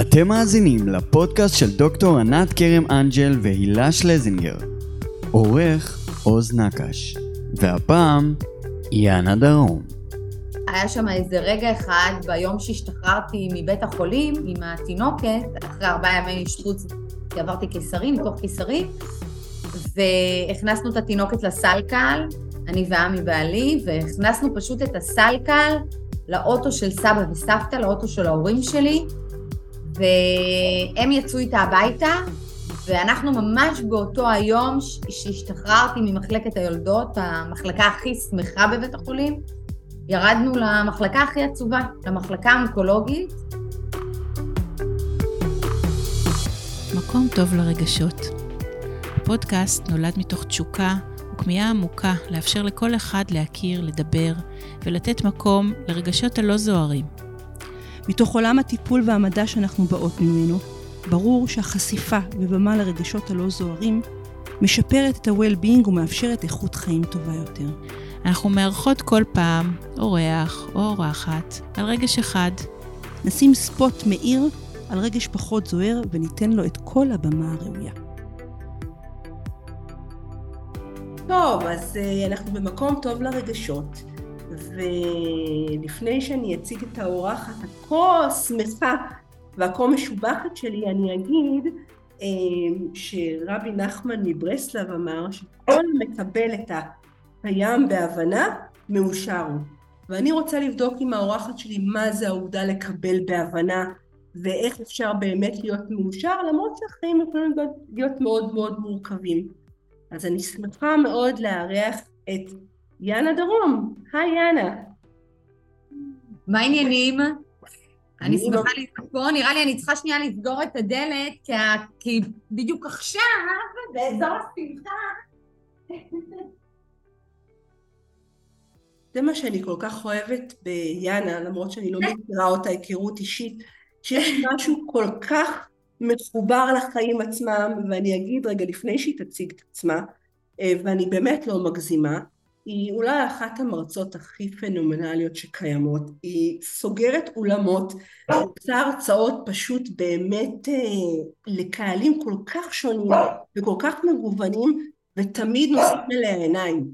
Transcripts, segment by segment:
אתם מאזינים לפודקאסט של דוקטור ענת כרם אנג'ל והילה שלזינגר. עורך עוז נקש. והפעם, יאנה דרום. היה שם איזה רגע אחד ביום שהשתחררתי מבית החולים עם התינוקת, אחרי ארבעה ימי אשפוז, עברתי קיסרי, ניתוח קיסרי, והכנסנו את התינוקת לסלקל, אני ועמי בעלי, והכנסנו פשוט את הסלקל לאוטו של סבא וסבתא, לאוטו של ההורים שלי, והם יצאו איתה הביתה, ואנחנו ממש באותו היום שהשתחררתי ממחלקת היולדות, המחלקה הכי שמחה בבית החולים, ירדנו למחלקה הכי עצובה, למחלקה האונקולוגית. מקום טוב לרגשות. הפודקאסט נולד מתוך תשוקה וכמיהה עמוקה לאפשר לכל אחד להכיר, לדבר ולתת מקום לרגשות הלא זוהרים. מתוך עולם הטיפול והמדע שאנחנו באות ממנו, ברור שהחשיפה ובמה לרגשות הלא זוהרים משפרת את ה-well-being ומאפשרת איכות חיים טובה יותר. אנחנו מארחות כל פעם אורח או אורחת על רגש אחד. נשים ספוט מאיר על רגש פחות זוהר וניתן לו את כל הבמה הראויה. טוב, אז uh, אנחנו במקום טוב לרגשות, ולפני שאני אציג את האורחת הכה שמחה והכה משובחת שלי, אני אגיד uh, שרבי נחמן מברסלב אמר שכל מקבל את הקיים בהבנה, מאושר הוא. ואני רוצה לבדוק עם האורחת שלי מה זה העובדה לקבל בהבנה ואיך אפשר באמת להיות מאושר, למרות שהחיים יכולים להיות מאוד מאוד מורכבים. אז אני שמחה מאוד לארח את יאנה דרום. היי יאנה. מה העניינים? אני שמחה להיות פה, נראה לי אני צריכה שנייה לסגור את הדלת, כי בדיוק עכשיו, באזור השמחה. זה מה שאני כל כך אוהבת ביאנה, למרות שאני לא מכירה אותה היכרות אישית, שיש משהו כל כך מחובר לחיים עצמם, ואני אגיד רגע לפני שהיא תציג את עצמה, אה, ואני באמת לא מגזימה, היא אולי אחת המרצות הכי פנומנליות שקיימות, היא סוגרת אולמות, עושה הרצאות פשוט באמת אה, לקהלים כל כך שונים וכל כך מגוונים, ותמיד נושאים אליה עיניים.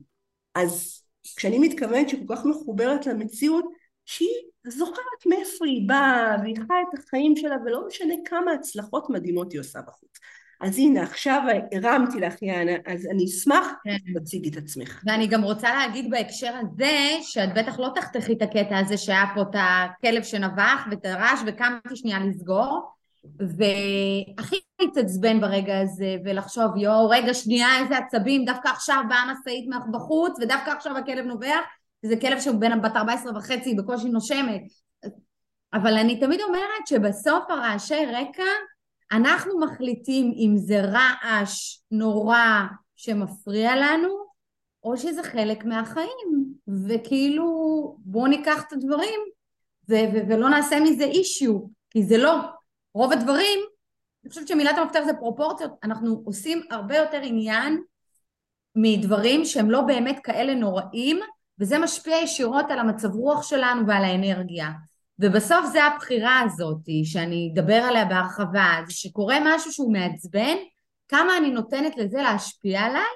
אז כשאני מתכוונת שהיא כל כך מחוברת למציאות, שהיא זוכרת מאיפה היא באה, והיא חיה את החיים שלה, ולא משנה כמה הצלחות מדהימות היא עושה בחוץ. אז הנה, עכשיו הרמתי לך, יאנה, אז אני אשמח כן. שתציגי את עצמך. ואני גם רוצה להגיד בהקשר הזה, שאת בטח לא תחתכי את הקטע הזה שהיה פה את הכלב שנבח ואת הרעש, וקמתי שנייה לסגור, והכי להתעצבן ברגע הזה, ולחשוב, יואו, רגע, שנייה, איזה עצבים, דווקא עכשיו באה משאית בחוץ, ודווקא עכשיו הכלב נובח, זה כלב שהוא בן בת 14 וחצי, בקושי נושמת. אבל אני תמיד אומרת שבסוף הרעשי רקע, אנחנו מחליטים אם זה רעש נורא שמפריע לנו, או שזה חלק מהחיים. וכאילו, בואו ניקח את הדברים ו- ו- ולא נעשה מזה אישיו, כי זה לא. רוב הדברים, אני חושבת שמילת המפתח זה פרופורציות, אנחנו עושים הרבה יותר עניין מדברים שהם לא באמת כאלה נוראים, וזה משפיע ישירות על המצב רוח שלנו ועל האנרגיה. ובסוף זה הבחירה הזאת, שאני אדבר עליה בהרחבה, זה שקורה משהו שהוא מעצבן, כמה אני נותנת לזה להשפיע עליי,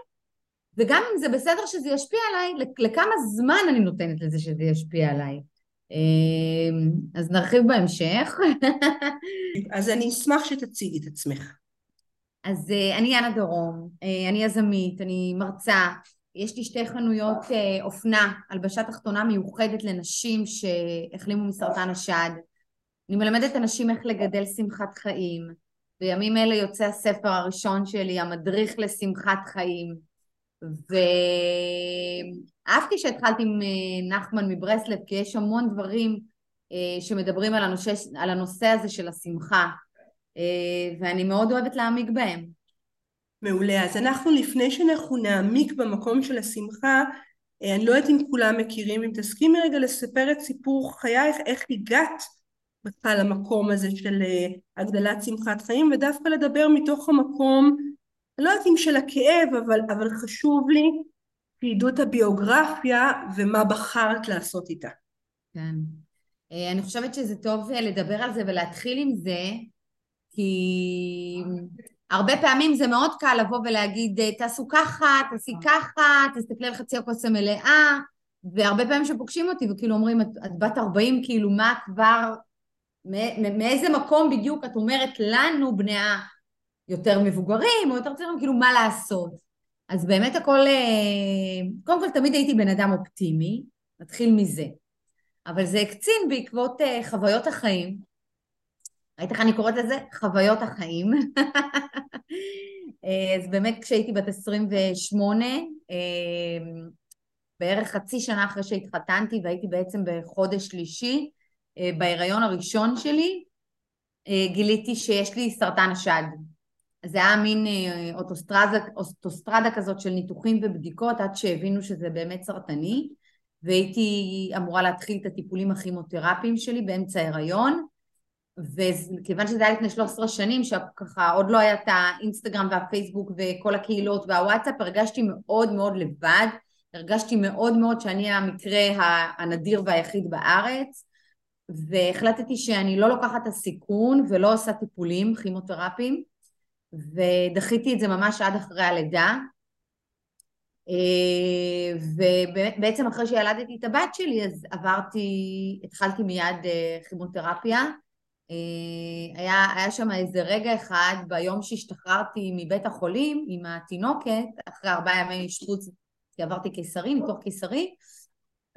וגם אם זה בסדר שזה ישפיע עליי, לכמה זמן אני נותנת לזה שזה ישפיע עליי. אמ, אז נרחיב בהמשך. אז אני אשמח שתציגי את עצמך. אז אה, אני יאנה דרום, אה, אני יזמית, אני מרצה, יש לי שתי חנויות אה, אופנה, הלבשה תחתונה מיוחדת לנשים שהחלימו מסרטן השד. אני מלמדת אנשים איך לגדל שמחת חיים. בימים אלה יוצא הספר הראשון שלי, המדריך לשמחת חיים. ואהבתי שהתחלתי עם אה, נחמן מברסלב, כי יש המון דברים אה, שמדברים על הנושא, על הנושא הזה של השמחה, ואני מאוד אוהבת להעמיק בהם. מעולה. אז אנחנו לפני שאנחנו נעמיק במקום של השמחה, אה, אני לא יודעת אם כולם מכירים, אם תסכימי רגע לספר את סיפור חייך, איך הגעת בכלל למקום הזה של אה, הגדלת שמחת חיים, ודווקא לדבר מתוך המקום, אני לא יודעת אם של הכאב, אבל, אבל חשוב לי שידעו את הביוגרפיה ומה בחרת לעשות איתה. כן. אה, אני חושבת שזה טוב לדבר על זה ולהתחיל עם זה, כי הרבה פעמים זה מאוד קל לבוא ולהגיד, תעשו ככה, תעשי ככה, תסתכלי על חצי הכוס המלאה, והרבה פעמים שפוגשים אותי וכאילו אומרים, את, את בת 40, כאילו מה כבר, מאיזה מקום בדיוק את אומרת לנו, בני היותר מבוגרים או יותר צעירים, כאילו מה לעשות. אז באמת הכל, אה, קודם כל תמיד הייתי בן אדם אופטימי, נתחיל מזה. אבל זה הקצין בעקבות אה, חוויות החיים. ראית איך אני קוראת לזה? חוויות החיים. אה, אז באמת כשהייתי בת 28, בערך חצי שנה אחרי שהתחתנתי והייתי בעצם בחודש שלישי, בהיריון הראשון שלי, גיליתי שיש לי סרטן השד. זה היה מין אה, אוטוסטרדה, אוטוסטרדה כזאת של ניתוחים ובדיקות עד שהבינו שזה באמת סרטני והייתי אמורה להתחיל את הטיפולים הכימותרפיים שלי באמצע הריון וכיוון שזה היה לפני 13 שנים שככה עוד לא היה את האינסטגרם והפייסבוק וכל הקהילות והוואטסאפ הרגשתי מאוד מאוד לבד הרגשתי מאוד מאוד שאני המקרה הנדיר והיחיד בארץ והחלטתי שאני לא לוקחת את הסיכון ולא עושה טיפולים כימותרפיים ודחיתי את זה ממש עד אחרי הלידה. ובעצם אחרי שילדתי את הבת שלי אז עברתי, התחלתי מיד אה, כימותרפיה. אה, היה, היה שם איזה רגע אחד ביום שהשתחררתי מבית החולים עם התינוקת, אחרי ארבעה ימי אשפוז, כי עברתי קיסרי, ניתוח קיסרי,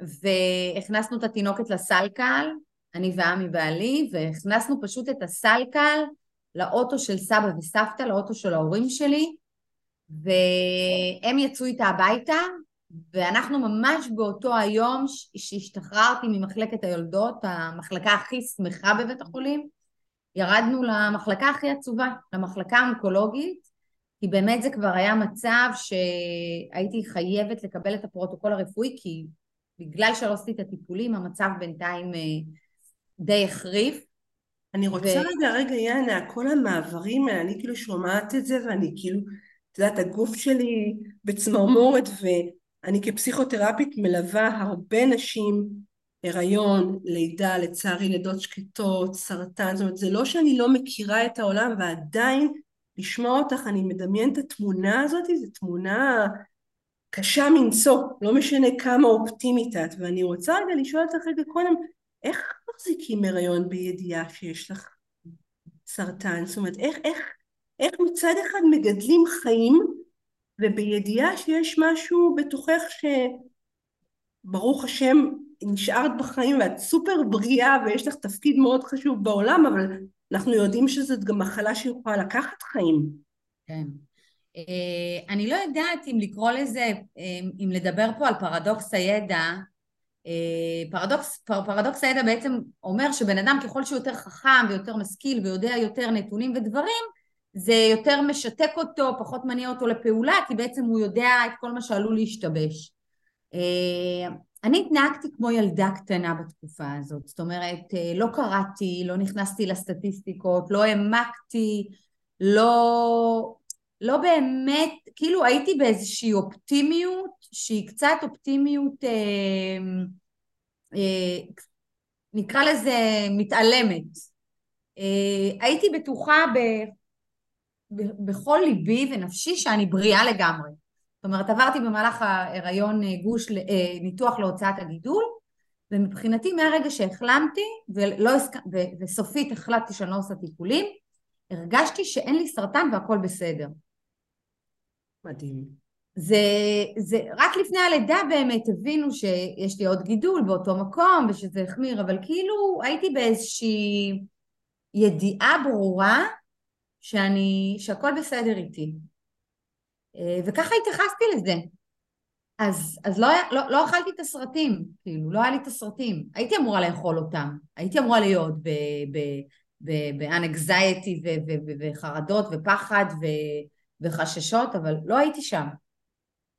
והכנסנו את התינוקת לסלקל, אני ועמי בעלי, והכנסנו פשוט את הסלקל לאוטו של סבא וסבתא, לאוטו של ההורים שלי, והם יצאו איתה הביתה, ואנחנו ממש באותו היום שהשתחררתי ממחלקת היולדות, המחלקה הכי שמחה בבית החולים, ירדנו למחלקה הכי עצובה, למחלקה האונקולוגית, כי באמת זה כבר היה מצב שהייתי חייבת לקבל את הפרוטוקול הרפואי, כי בגלל שלא עשיתי את הטיפולים, המצב בינתיים אה, די החריף. אני רוצה ו... רגע, רגע, יאנה, כל המעברים האלה, אני כאילו שומעת את זה ואני כאילו, את יודעת, הגוף שלי בצמרמורת ואני כפסיכותרפית מלווה הרבה נשים, הריון, לידה, לצערי לידות שקטות, סרטן, זאת אומרת, זה לא שאני לא מכירה את העולם ועדיין לשמוע אותך, אני מדמיינת את התמונה הזאת, זו תמונה קשה מנשוא, לא משנה כמה אופטימית את, ואני רוצה רגע לשאול אותך רגע קודם, איך מחזיקים הריון בידיעה שיש לך סרטן? זאת אומרת, איך, איך, איך מצד אחד מגדלים חיים ובידיעה שיש משהו בתוכך שברוך השם נשארת בחיים ואת סופר בריאה ויש לך תפקיד מאוד חשוב בעולם, אבל אנחנו יודעים שזאת גם מחלה שיכולה לקחת חיים. כן. אה, אני לא יודעת אם לקרוא לזה, אה, אם לדבר פה על פרדוקס הידע, אה, פרדוקס, פר, פרדוקס הידע בעצם אומר שבן אדם ככל שהוא יותר חכם ויותר משכיל ויודע יותר נתונים ודברים, זה יותר משתק אותו, פחות מניע אותו לפעולה, כי בעצם הוא יודע את כל מה שעלול להשתבש. אה, אני התנהגתי כמו ילדה קטנה בתקופה הזאת, זאת אומרת, אה, לא קראתי, לא נכנסתי לסטטיסטיקות, לא העמקתי, לא, לא באמת, כאילו הייתי באיזושהי אופטימיות שהיא קצת אופטימיות, אה, אה, נקרא לזה מתעלמת. אה, הייתי בטוחה ב, ב, בכל ליבי ונפשי שאני בריאה לגמרי. זאת אומרת, עברתי במהלך ההיריון אה, גוש אה, ניתוח להוצאת הגידול, ומבחינתי מהרגע שהחלמתי ולא, וסופית החלטתי שאני לא עושה טיפולים, הרגשתי שאין לי סרטן והכל בסדר. מדהים. זה, זה רק לפני הלידה באמת הבינו שיש לי עוד גידול באותו מקום ושזה החמיר, אבל כאילו הייתי באיזושהי ידיעה ברורה שאני, שהכל בסדר איתי. אה, וככה התייחסתי לזה. אז, אז לא, לא, לא אכלתי את הסרטים, כאילו, לא היה לי את הסרטים. הייתי אמורה לאכול אותם, הייתי אמורה להיות באנקזייטי וחרדות ופחד ו, וחששות, אבל לא הייתי שם.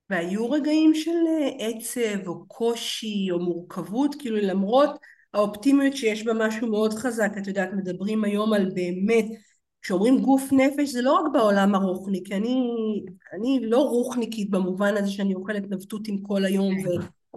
והיו רגעים של אה, עצב או קושי או מורכבות, כאילו למרות האופטימיות שיש בה משהו מאוד חזק, את יודעת, מדברים היום על באמת, כשאומרים גוף נפש זה לא רק בעולם הרוחני, כי אני, אני לא רוחניקית במובן הזה שאני אוכלת נבטותים כל היום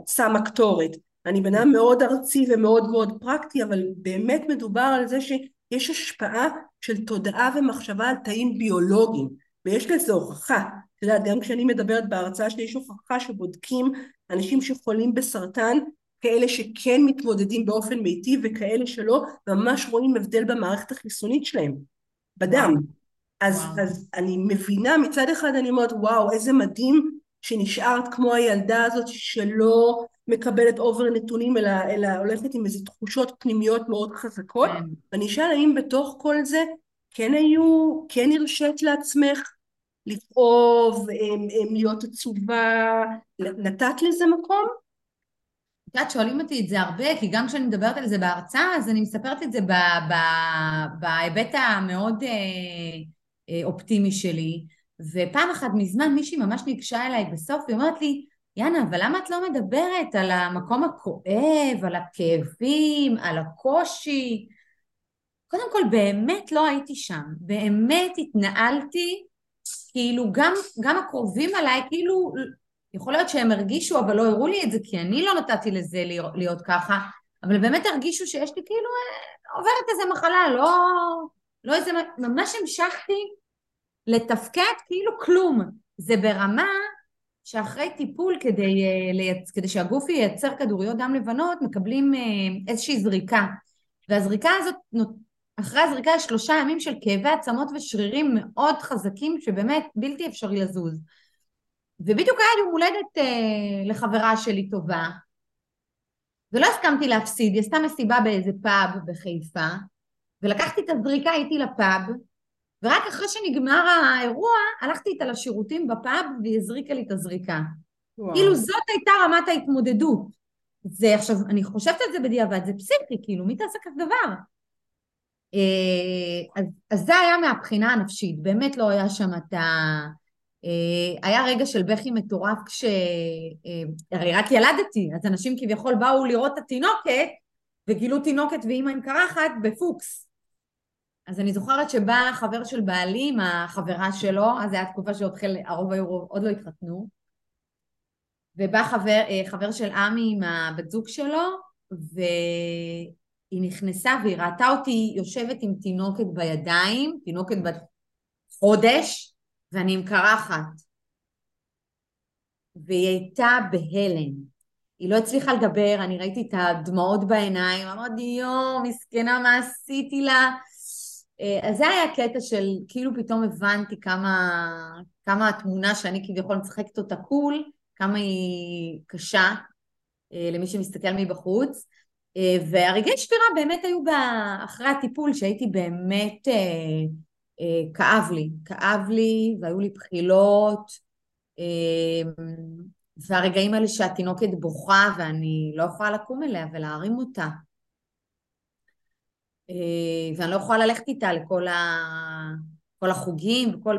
ושמה קטורת, אני בן אדם מאוד ארצי ומאוד מאוד פרקטי, אבל באמת מדובר על זה ש... יש השפעה של תודעה ומחשבה על תאים ביולוגיים, ויש לזה הוכחה. את יודעת, גם כשאני מדברת בהרצאה שלי, יש הוכחה שבודקים אנשים שחולים בסרטן, כאלה שכן מתמודדים באופן מיטיב וכאלה שלא, ממש רואים הבדל במערכת החיסונית שלהם, בדם. אז, וואו. אז אני מבינה, מצד אחד אני אומרת, וואו, איזה מדהים שנשארת כמו הילדה הזאת שלא מקבלת אובר נתונים, אלא, אלא הולכת עם איזה תחושות פנימיות מאוד חזקות. כן. ואני אשאל האם בתוך כל זה כן היו, כן הרשית לעצמך לכאוב, להיות עצובה, נתת לזה מקום? יודעת, שואלים אותי את זה הרבה, כי גם כשאני מדברת על זה בהרצאה, אז אני מספרת את זה בהיבט המאוד אה, אה, אופטימי שלי. ופעם אחת מזמן מישהי ממש ניגשה אליי בסוף, והיא אומרת לי, יאנה, אבל למה את לא מדברת על המקום הכואב, על הכאבים, על הקושי? קודם כל, באמת לא הייתי שם. באמת התנהלתי, כאילו, גם, גם הקרובים עליי, כאילו, יכול להיות שהם הרגישו, אבל לא הראו לי את זה, כי אני לא נתתי לזה להיות, ככה, אבל באמת הרגישו שיש לי כאילו אה, עוברת איזה מחלה, לא, לא איזה... ממש המשכתי לתפקד כאילו כלום. זה ברמה שאחרי טיפול כדי, אה. כדי שהגוף ייצר כדוריות דם לבנות מקבלים אה, איזושהי זריקה והזריקה הזאת אחרי הזריקה יש שלושה ימים של כאבי עצמות ושרירים מאוד חזקים שבאמת בלתי אפשרי לזוז ובדיוק היה יום הולדת אה, לחברה שלי טובה ולא הסכמתי להפסיד, היא עשתה מסיבה באיזה פאב בחיפה ולקחתי את הזריקה איתי לפאב ורק אחרי שנגמר האירוע, הלכתי איתה לשירותים בפאב והיא הזריקה לי את הזריקה. וואו. כאילו זאת הייתה רמת ההתמודדות. זה עכשיו, אני חושבת על זה בדיעבד, זה פסיכי, כאילו, מי תעשה כזה דבר? אה, אז, אז זה היה מהבחינה הנפשית, באמת לא היה שם את ה... אה, היה רגע של בכי מטורף כש... אה, הרי רק ילדתי, אז אנשים כביכול באו לראות את התינוקת וגילו תינוקת ואימא עם קרחת בפוקס. אז אני זוכרת שבא חבר של בעלי עם החברה שלו, אז זו הייתה תקופה שעוד חלק, הרוב היו עוד לא התחתנו, ובא חבר, אה, חבר של עמי עם הבת זוג שלו, והיא נכנסה והיא ראתה אותי יושבת עם תינוקת בידיים, תינוקת בת חודש, ואני עם קרחת. והיא הייתה בהלם. היא לא הצליחה לדבר, אני ראיתי את הדמעות בעיניים, אמרתי, יואו, מסכנה, מה עשיתי לה? אה, אז זה היה קטע של כאילו פתאום הבנתי כמה, כמה התמונה שאני כביכול משחקת אותה קול, כמה היא קשה אה, למי שמסתכל מבחוץ. אה, והרגעי שבירה באמת היו אחרי הטיפול שהייתי באמת, כאב לי, כאב לי והיו לי בחילות והרגעים האלה שהתינוקת בוכה ואני לא יכולה לקום אליה ולהרים אותה אה, ואני לא יכולה ללכת איתה לכל ה... כל החוגים וכל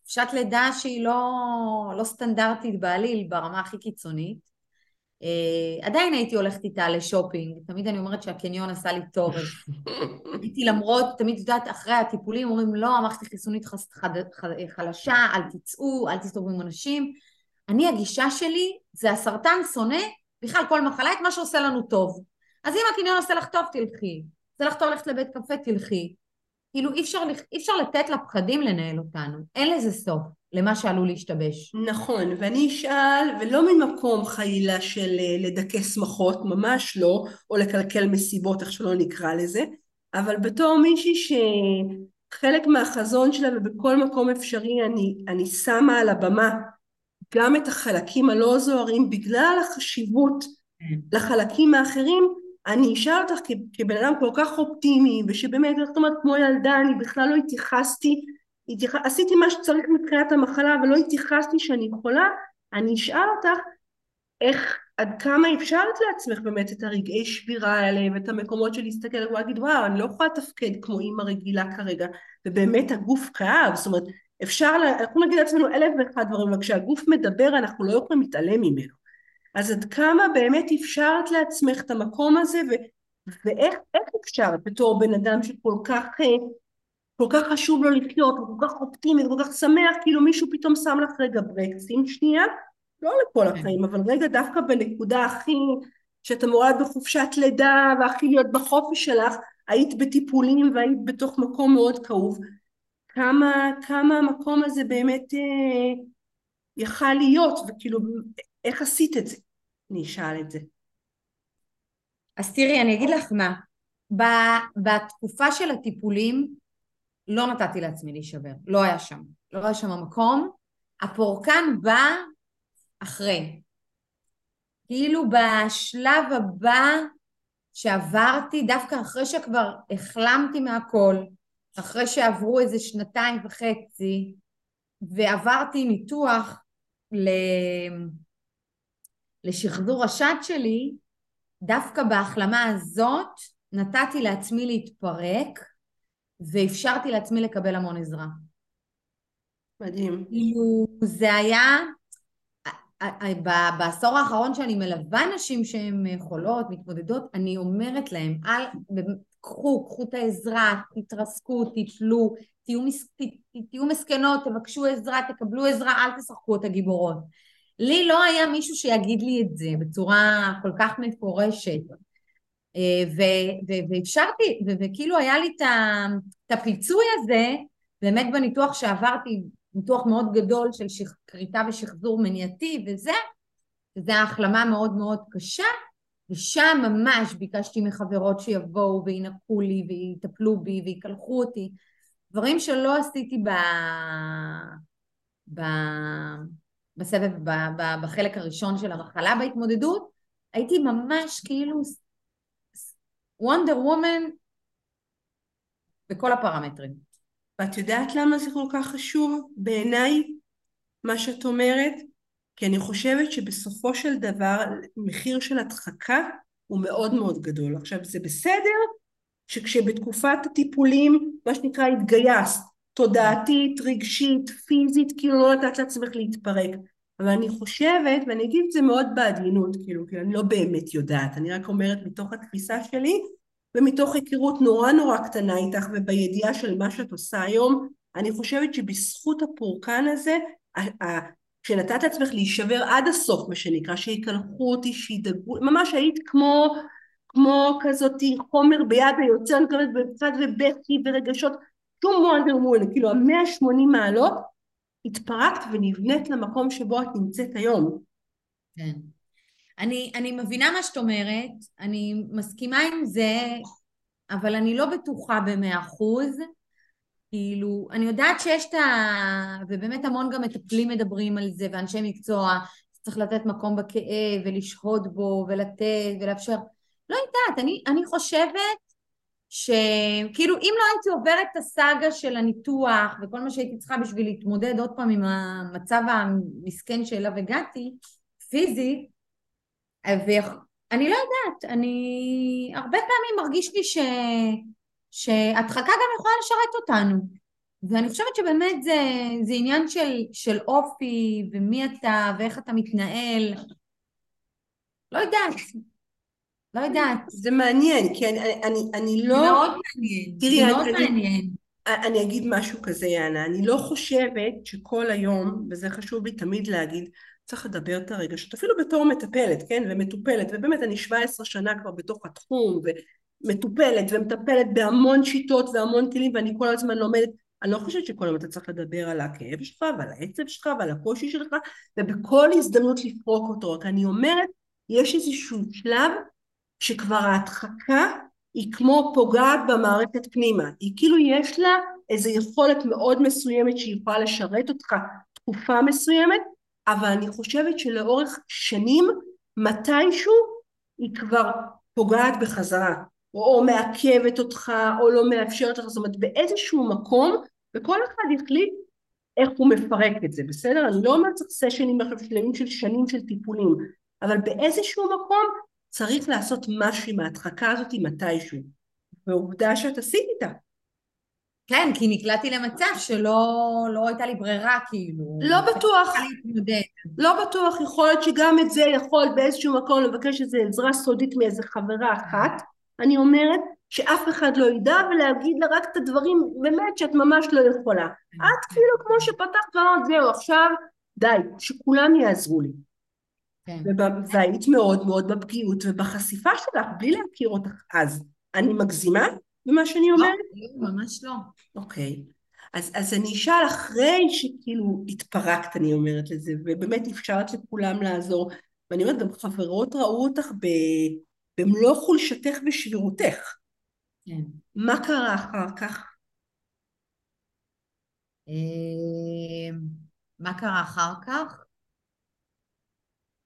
חופשת לידה שהיא לא, לא סטנדרטית בעליל ברמה הכי קיצונית. Uh, עדיין הייתי הולכת איתה לשופינג, תמיד אני אומרת שהקניון עשה לי טוב, הייתי למרות, תמיד יודעת, אחרי הטיפולים אומרים לא, המערכת החיסונית חס, חד, חד, חלשה, אל תצאו, אל תסתובבו עם אנשים. אני הגישה שלי זה הסרטן שונא, בכלל כל מחלה, את מה שעושה לנו טוב. אז אם הקניון עושה לך טוב, תלכי. זה לחתור ללכת לבית קפה, תלכי. כאילו אי אפשר, אי אפשר לתת לפחדים לנהל אותנו, אין לזה סוף למה שעלול להשתבש. נכון, ואני אשאל, ולא ממקום חלילה של אה, לדכא שמחות, ממש לא, או לקלקל מסיבות, איך שלא נקרא לזה, אבל בתור מישהי שחלק מהחזון שלה ובכל מקום אפשרי אני, אני שמה על הבמה גם את החלקים הלא זוהרים בגלל החשיבות. לחלקים האחרים, אני אשאל אותך כבן אדם כל כך אופטימי, ושבאמת, זאת אומרת, כמו ילדה, אני בכלל לא התייחסתי, התייח... עשיתי מה שצריך מבחינת המחלה, אבל לא התייחסתי שאני חולה, אני אשאל אותך, איך, עד כמה אפשרת לעצמך באמת את הרגעי שבירה האלה, ואת המקומות של להסתכל ולהגיד, וואו, אני לא יכולה לתפקד כמו אימא רגילה כרגע, ובאמת הגוף כאב, זאת אומרת, אפשר, אנחנו נגיד לעצמנו אלף ואחד דברים, אבל כשהגוף מדבר אנחנו לא יכולים להתעלם ממנו. אז עד כמה באמת אפשרת לעצמך את המקום הזה ו, ואיך אפשרת בתור בן אדם שכל כך אה, כל כך חשוב לו לחיות וכל כך אופטימי וכל כך שמח כאילו מישהו פתאום שם לך רגע ברקסים שנייה לא לכל כן. החיים אבל רגע דווקא בנקודה הכי שאתה מורד בחופשת לידה והכי להיות בחופש שלך היית בטיפולים והיית בתוך מקום מאוד כאוב, כמה, כמה המקום הזה באמת אה, יכל להיות, וכאילו, איך עשית את זה? אני אשאל את זה. אז תראי, אני אגיד לך מה, בתקופה של הטיפולים לא נתתי לעצמי להישבר, לא היה שם, לא היה שם המקום, הפורקן בא אחרי. כאילו בשלב הבא שעברתי, דווקא אחרי שכבר החלמתי מהכל, אחרי שעברו איזה שנתיים וחצי, ועברתי ניתוח ל... לשחזור השד שלי, דווקא בהחלמה הזאת נתתי לעצמי להתפרק ואפשרתי לעצמי לקבל המון עזרה. מדהים. כאילו, זה היה, בעשור האחרון שאני מלווה נשים שהן חולות, מתמודדות, אני אומרת להן, אל, קחו, קחו את העזרה, תתרסקו, תפלו, תהיו, מס, ת, תהיו מסכנות, תבקשו עזרה, תקבלו עזרה, אל תשחקו את הגיבורות. לי לא היה מישהו שיגיד לי את זה בצורה כל כך מפורשת. ואפשרתי, וכאילו היה לי את הפיצוי הזה, באמת בניתוח שעברתי, ניתוח מאוד גדול של כריתה ושחזור מניעתי וזה, וזו החלמה מאוד מאוד קשה, ושם ממש ביקשתי מחברות שיבואו וינקו לי ויטפלו בי ויקלחו אותי, דברים שלא עשיתי ב... ב... בסבב, ב... ב... בחלק הראשון של המחלה בהתמודדות, הייתי ממש כאילו וונדר וומן בכל הפרמטרים. ואת יודעת למה זה כל כך חשוב בעיניי, מה שאת אומרת? כי אני חושבת שבסופו של דבר מחיר של הדחקה הוא מאוד מאוד גדול. עכשיו זה בסדר שכשבתקופת הטיפולים, מה שנקרא התגייסת, תודעתית, רגשית, פיזית, כאילו לא נתת לעצמך להתפרק. אבל אני חושבת, ואני אגיד את זה מאוד בעדינות, כאילו, כי אני לא באמת יודעת, אני רק אומרת מתוך התפיסה שלי, ומתוך היכרות נורא נורא קטנה איתך ובידיעה של מה שאת עושה היום, אני חושבת שבזכות הפורקן הזה, כשנתת לעצמך להישבר עד הסוף, מה שנקרא, שיקלחו אותי, שידאגו, ממש היית כמו, כמו כזאתי חומר ביד היוצר, אני מקבלת בצד ובכי ורגשות, שום וונדר וול, כאילו המאה שמונים מעלות, התפרקת ונבנית למקום שבו את נמצאת היום. כן. אני, אני מבינה מה שאת אומרת, אני מסכימה עם זה, אבל אני לא בטוחה במאה אחוז. כאילו, אני יודעת שיש את ה... ובאמת המון גם מטפלים מדברים על זה, ואנשי מקצוע, צריך לתת מקום בכאב, ולשהות בו, ולתת, ולאפשר. לא יודעת, אני, אני חושבת שכאילו אם לא הייתי עוברת את הסאגה של הניתוח וכל מה שהייתי צריכה בשביל להתמודד עוד פעם עם המצב המסכן שאליו הגעתי, פיזית, ואני לא יודעת, אני הרבה פעמים מרגיש לי ש... שהדחקה גם יכולה לשרת אותנו. ואני חושבת שבאמת זה, זה עניין של, של אופי ומי אתה ואיך אתה מתנהל. לא יודעת, לא יודעת. זה מעניין, כי אני, אני, אני לא... מאוד מעניין, תראי, זה מאוד אני, מעניין. אני, אני אגיד משהו כזה, יאנה, אני לא חושבת שכל היום, וזה חשוב לי תמיד להגיד, צריך לדבר את הרגשות, אפילו בתור מטפלת, כן, ומטופלת, ובאמת אני 17 שנה כבר בתוך התחום, ומטופלת ומטפלת בהמון שיטות והמון כלים, ואני כל הזמן לומדת, אני לא חושבת שכל היום אתה צריך לדבר על הכאב שלך ועל העצב שלך ועל הקושי שלך, ובכל הזדמנות לפרוק אותו, רק אני אומרת, יש איזשהו שלב שכבר ההדחקה היא כמו פוגעת במערכת פנימה, היא כאילו יש לה איזו יכולת מאוד מסוימת שהיא יכולה לשרת אותך תקופה מסוימת, אבל אני חושבת שלאורך שנים מתישהו היא כבר פוגעת בחזרה, או, או מעכבת אותך, או לא מאפשרת לך, זאת אומרת באיזשהו מקום, וכל אחד יחליט איך הוא מפרק את זה, בסדר? אני לא אומרת סשנים שלמים של שנים של טיפולים, אבל באיזשהו מקום צריך לעשות משהו עם ההדחקה הזאת מתישהו, ועובדה שאת עשית איתה. כן, כי נקלעתי למצב שלא לא הייתה לי ברירה, כאילו. לא בטוח. לא בטוח, יכול להיות שגם את זה יכול באיזשהו מקום לבקש איזו עזרה סודית מאיזה חברה אחת. אני אומרת שאף אחד לא ידע ולהגיד לה רק את הדברים באמת שאת ממש לא יכולה. את כאילו כמו שפתחת ואמרת זהו עכשיו די, שכולם יעזרו לי. כן. והיית מאוד מאוד בפגיעות ובחשיפה שלך בלי להכיר אותך אז. אני מגזימה? במה שאני אומרת? לא, ממש לא. אוקיי. אז, אז אני אשאל אחרי שכאילו התפרקת, אני אומרת לזה, ובאמת אפשרת לכולם לעזור. ואני אומרת, גם חברות ראו אותך ב, במלוא חולשתך ושבירותך. כן. מה קרה אחר כך? אה, מה קרה אחר כך?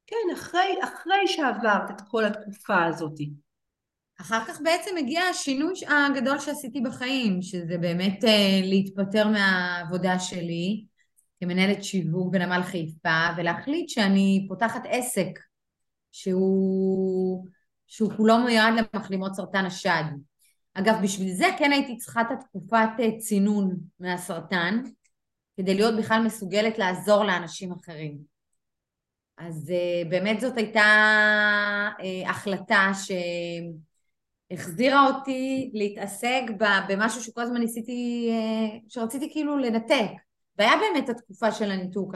כן, אחרי, אחרי שעברת את כל התקופה הזאת. אחר כך בעצם הגיע השינוי הגדול שעשיתי בחיים, שזה באמת uh, להתפטר מהעבודה שלי כמנהלת שיווק בנמל חיפה, ולהחליט שאני פותחת עסק שהוא, שהוא כולו מיועד למחלימות סרטן השד. אגב, בשביל זה כן הייתי צריכה את התקופת אה, צינון מהסרטן, כדי להיות בכלל מסוגלת לעזור לאנשים אחרים. אז uh, באמת זאת הייתה uh, החלטה שהחזירה אותי להתעסק במשהו שכל הזמן ניסיתי, uh, שרציתי כאילו לנתק. והיה באמת התקופה של הניתוק,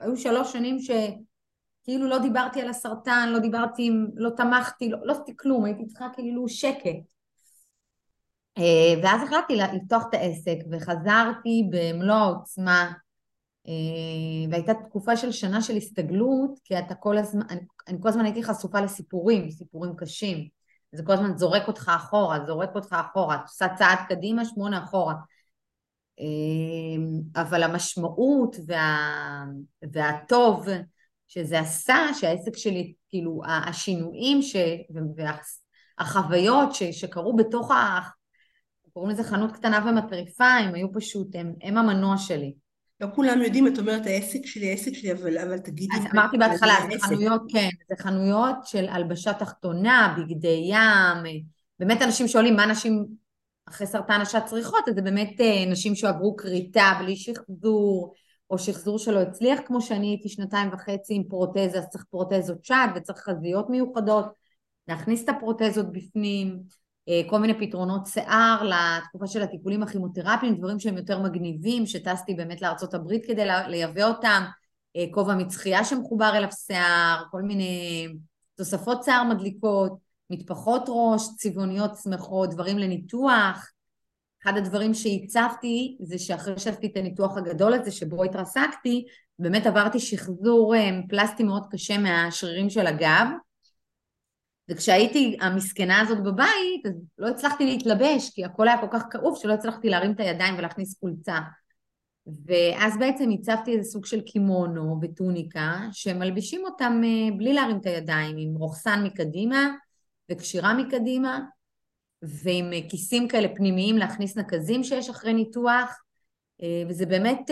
היו שלוש שנים שכאילו לא דיברתי על הסרטן, לא דיברתי, לא תמכתי, לא, לא עשיתי כלום, הייתי צריכה כאילו שקט. ואז החלטתי לפתוח את העסק וחזרתי במלוא העוצמה והייתה תקופה של שנה של הסתגלות, כי אתה כל הזמן, אני, אני כל הזמן הייתי חשופה לסיפורים, סיפורים קשים. זה כל הזמן זורק אותך אחורה, זורק אותך אחורה, את עושה צעד קדימה, שמונה אחורה. אה, אבל המשמעות וה, והטוב שזה עשה, שהעסק שלי, כאילו השינויים ש, והחוויות ש, שקרו בתוך ה... קוראים לזה חנות קטנה ומטריפה, הם היו פשוט, הם, הם המנוע שלי. לא כולם יודעים, את אומרת העסק שלי, העסק שלי, אבל, אבל תגידי... אז אמרתי בהתחלה, זה חנויות, כן, זה חנויות של הלבשה תחתונה, בגדי ים, באמת אנשים שואלים מה נשים אחרי סרטן השד צריכות, אז זה באמת אה, נשים שעברו כריתה בלי שחזור, או שחזור שלא הצליח, כמו שאני הייתי שנתיים וחצי עם פרוטזה, אז צריך פרוטזות שד וצריך חזיות מיוחדות, להכניס את הפרוטזות בפנים. אה, כל מיני פתרונות שיער לתקופה של הטיפולים הכימותרפיים, דברים שהם יותר מגניבים, שטסתי באמת הברית כדי לייבא אותם, אה, כובע מצחייה שמחובר אליו שיער, כל מיני תוספות שיער מדליקות, מטפחות ראש, צבעוניות שמחות, דברים לניתוח. אחד הדברים שהצבתי זה שאחרי שעשיתי את הניתוח הגדול הזה שבו התרסקתי, באמת עברתי שחזור אה, פלסטי מאוד קשה מהשרירים של הגב, וכשהייתי המסכנה הזאת בבית, אז לא הצלחתי להתלבש, כי הכל היה כל כך כאוב שלא הצלחתי להרים את הידיים ולהכניס חולצה. ואז בעצם הצבתי איזה סוג של קימונו וטוניקה, שמלבישים אותם אה, בלי להרים את הידיים, עם רוכסן מקדימה וקשירה מקדימה, ועם אה, כיסים כאלה פנימיים להכניס נקזים שיש אחרי ניתוח, אה, וזה באמת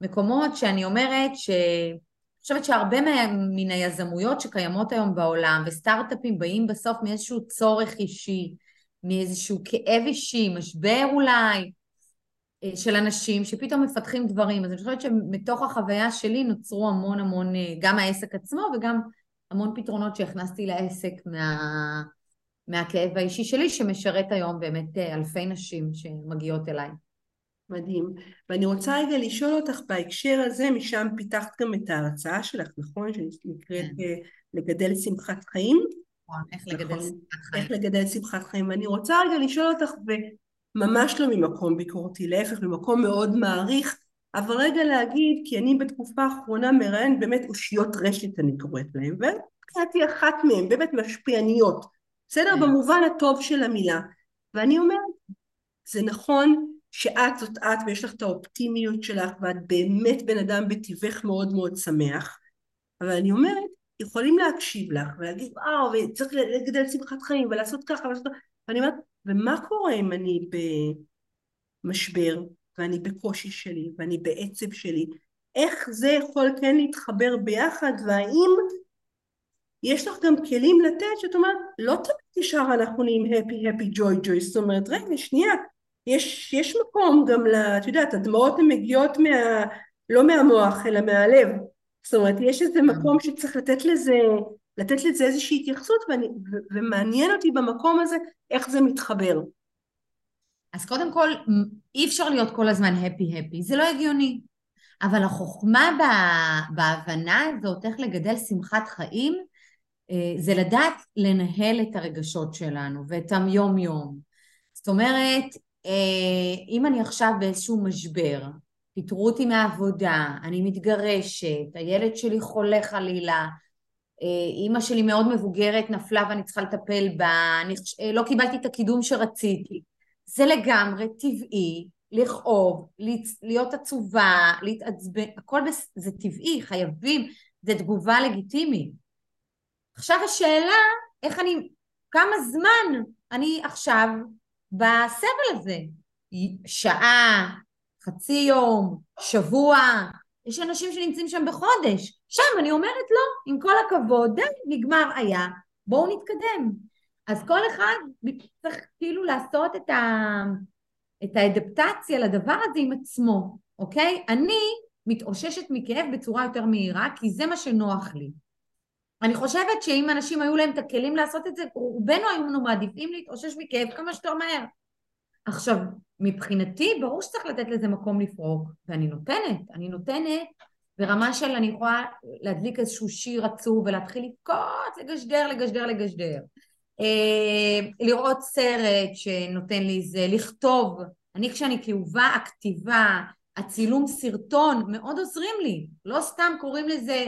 מקומות שאני אומרת ש... חושבת שהרבה מן היזמויות שקיימות היום בעולם וסטארט-אפים באים בסוף מאיזשהו צורך אישי, מאיזשהו כאב אישי, משבר אולי, אה, של אנשים שפתאום מפתחים דברים. אז אני חושבת שמתוך החוויה שלי נוצרו המון המון, אה, גם העסק עצמו וגם המון פתרונות שהכנסתי לעסק מה, מהכאב האישי שלי, שמשרת היום באמת אה, אלפי נשים שמגיעות אליי. מדהים. ואני רוצה רגע לשאול אותך בהקשר הזה, משם פיתחת גם את ההרצאה שלך, נכון? שנקראת כן. אה, לגדל שמחת חיים. נכון, איך לגדל נכון. שמחת חיים. איך לגדל שמחת חיים. ואני רוצה רגע לשאול אותך, וממש לא ממקום ביקורתי, להפך, ממקום מאוד מעריך, אבל רגע להגיד, כי אני בתקופה האחרונה מראיין באמת אושיות רשת, אני קוראת להן, וקראתי אחת מהן, באמת משפיעניות. בסדר? כן. במובן הטוב של המילה. ואני אומרת, זה נכון שאת זאת את ויש לך את האופטימיות שלך ואת באמת בן אדם בטבעך מאוד מאוד שמח אבל אני אומרת יכולים להקשיב לך ולהגיד וואו וצריך לגדל שמחת חיים ולעשות ככה ולעשות ככה. ואני אומרת ומה קורה אם אני במשבר ואני בקושי שלי ואני בעצב שלי? איך זה יכול כן להתחבר ביחד? והאם יש לך גם כלים לתת? שאת אומרת לא תמיד ישר אנחנו נהיים happy happy joy joy. זאת אומרת רגע שנייה יש, יש מקום גם, ל, את יודעת, הדמעות הן מגיעות מה, לא מהמוח אלא מהלב. זאת אומרת, יש איזה כן. מקום שצריך לתת לזה, לתת לזה איזושהי התייחסות, ואני, ו, ומעניין אותי במקום הזה איך זה מתחבר. אז קודם כל, אי אפשר להיות כל הזמן הפי הפי, זה לא הגיוני. אבל החוכמה בהבנה הזאת, איך לגדל שמחת חיים, אה, זה לדעת לנהל את הרגשות שלנו ואת היום יום. זאת אומרת, אם אני עכשיו באיזשהו משבר, פיטרו אותי מהעבודה, אני מתגרשת, הילד שלי חולה חלילה, אימא שלי מאוד מבוגרת, נפלה ואני צריכה לטפל בה, אני לא קיבלתי את הקידום שרציתי. זה לגמרי טבעי לכאוב, להיות עצובה, להתעצבן, הכל בס... זה טבעי, חייבים, זה תגובה לגיטימית. עכשיו השאלה, איך אני, כמה זמן אני עכשיו בסבל הזה? שעה, חצי יום, שבוע, יש אנשים שנמצאים שם בחודש. שם אני אומרת לא, עם כל הכבוד, די, נגמר היה, בואו נתקדם. אז כל אחד צריך כאילו לעשות את, ה, את האדפטציה לדבר הזה עם עצמו, אוקיי? אני מתאוששת מכאב בצורה יותר מהירה, כי זה מה שנוח לי. אני חושבת שאם אנשים היו להם את הכלים לעשות את זה, רובנו היינו מעדיפים להתאושש מכאב כמה שיותר מהר. עכשיו, מבחינתי, ברור שצריך לתת לזה מקום לפרוק, ואני נותנת, אני נותנת ברמה של אני יכולה להדליק איזשהו שיר עצוב ולהתחיל לבכות, לגשדר, לגשדר, לגשדר. אה, לראות סרט שנותן לי זה, לכתוב. אני כשאני כאובה, הכתיבה, הצילום סרטון מאוד עוזרים לי. לא סתם קוראים לזה